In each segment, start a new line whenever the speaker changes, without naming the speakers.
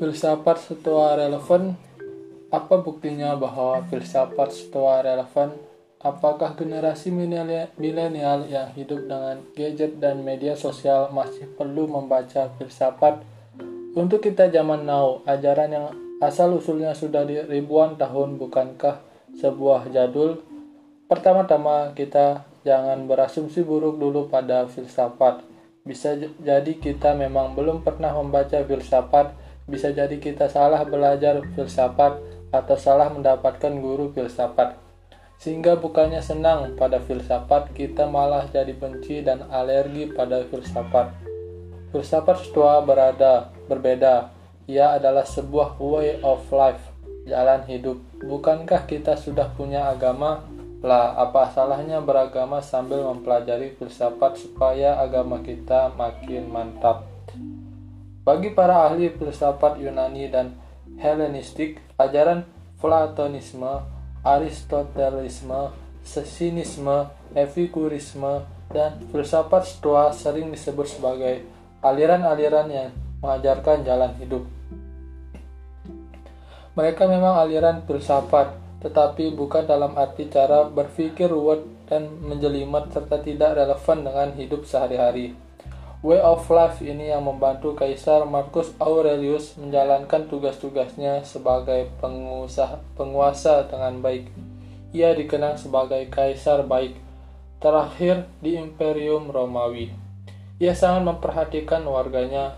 Filsafat setua relevan? Apa buktinya bahwa filsafat setua relevan? Apakah generasi milenial yang hidup dengan gadget dan media sosial masih perlu membaca filsafat? Untuk kita zaman now, ajaran yang asal-usulnya sudah di ribuan tahun bukankah sebuah jadul? Pertama-tama kita jangan berasumsi buruk dulu pada filsafat. Bisa jadi kita memang belum pernah membaca filsafat bisa jadi kita salah belajar filsafat atau salah mendapatkan guru filsafat. Sehingga bukannya senang pada filsafat, kita malah jadi benci dan alergi pada filsafat. Filsafat Stoa berada berbeda. Ia adalah sebuah way of life, jalan hidup. Bukankah kita sudah punya agama? Lah, apa salahnya beragama sambil mempelajari filsafat supaya agama kita makin mantap? Bagi para ahli filsafat Yunani dan Helenistik, ajaran Platonisme, Aristotelisme, Sesinisme, Epikurisme, dan filsafat Stoa sering disebut sebagai aliran-aliran yang mengajarkan jalan hidup. Mereka memang aliran filsafat, tetapi bukan dalam arti cara berpikir ruwet dan menjelimet serta tidak relevan dengan hidup sehari-hari. Way of Life ini yang membantu Kaisar Marcus Aurelius menjalankan tugas-tugasnya sebagai pengusaha, penguasa dengan baik. Ia dikenang sebagai Kaisar baik terakhir di Imperium Romawi. Ia sangat memperhatikan warganya,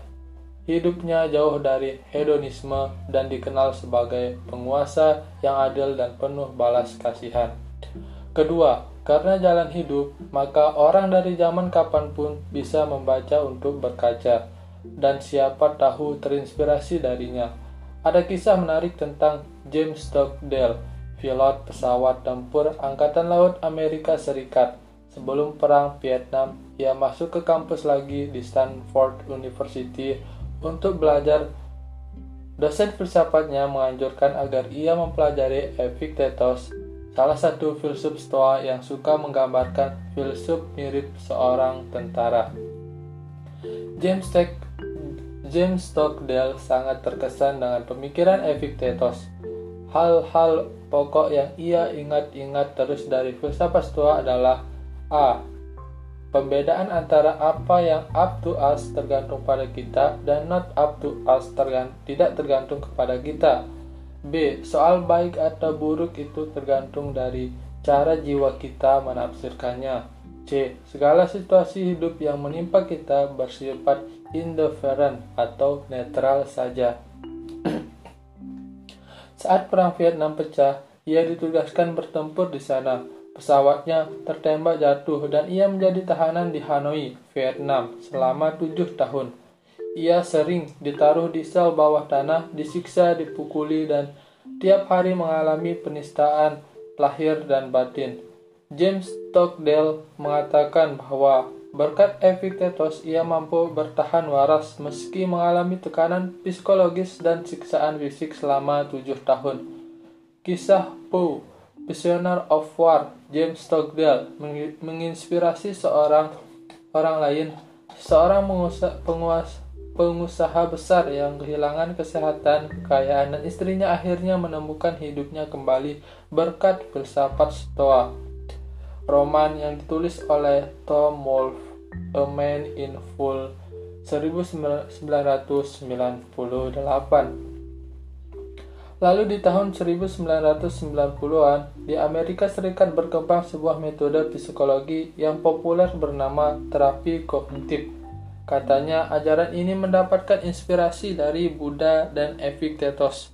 hidupnya jauh dari hedonisme dan dikenal sebagai penguasa yang adil dan penuh balas kasihan. Kedua, karena jalan hidup, maka orang dari zaman kapan pun bisa membaca untuk berkaca, dan siapa tahu terinspirasi darinya. Ada kisah menarik tentang James Stockdale, pilot pesawat tempur Angkatan Laut Amerika Serikat. Sebelum Perang Vietnam, ia masuk ke kampus lagi di Stanford University untuk belajar Dosen filsafatnya menganjurkan agar ia mempelajari Epictetus Salah satu filsuf Stoa yang suka menggambarkan filsuf mirip seorang tentara. James, Tech, James Stockdale sangat terkesan dengan pemikiran Epictetus. Hal-hal pokok yang ia ingat-ingat terus dari filsafat Stoa adalah A. Pembedaan antara apa yang up to us tergantung pada kita dan not up to us tergant tidak tergantung kepada kita B. Soal baik atau buruk itu tergantung dari cara jiwa kita menafsirkannya. C. Segala situasi hidup yang menimpa kita bersifat indifferent atau netral saja. Saat Perang Vietnam pecah, ia ditugaskan bertempur di sana. Pesawatnya tertembak jatuh dan ia menjadi tahanan di Hanoi, Vietnam selama tujuh tahun. Ia sering ditaruh di sel bawah tanah, disiksa, dipukuli, dan tiap hari mengalami penistaan lahir dan batin. James Stockdale mengatakan bahwa berkat Epictetus ia mampu bertahan waras meski mengalami tekanan psikologis dan siksaan fisik selama tujuh tahun. Kisah Poe, Prisoner of War, James Stockdale menginspirasi seorang orang lain, seorang penguasa pengusaha besar yang kehilangan kesehatan, kekayaan, dan istrinya akhirnya menemukan hidupnya kembali berkat filsafat Stoa. Roman yang ditulis oleh Tom Wolfe, A Man in Full, 1998. Lalu di tahun 1990-an, di Amerika Serikat berkembang sebuah metode psikologi yang populer bernama terapi kognitif Katanya ajaran ini mendapatkan inspirasi dari Buddha dan Epictetus.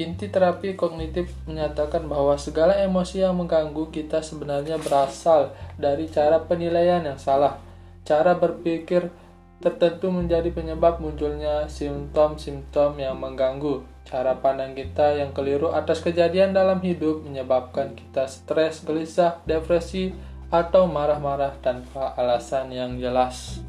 Inti terapi kognitif menyatakan bahwa segala emosi yang mengganggu kita sebenarnya berasal dari cara penilaian yang salah. Cara berpikir tertentu menjadi penyebab munculnya simptom-simptom yang mengganggu. Cara pandang kita yang keliru atas kejadian dalam hidup menyebabkan kita stres, gelisah, depresi, atau marah-marah tanpa alasan yang jelas.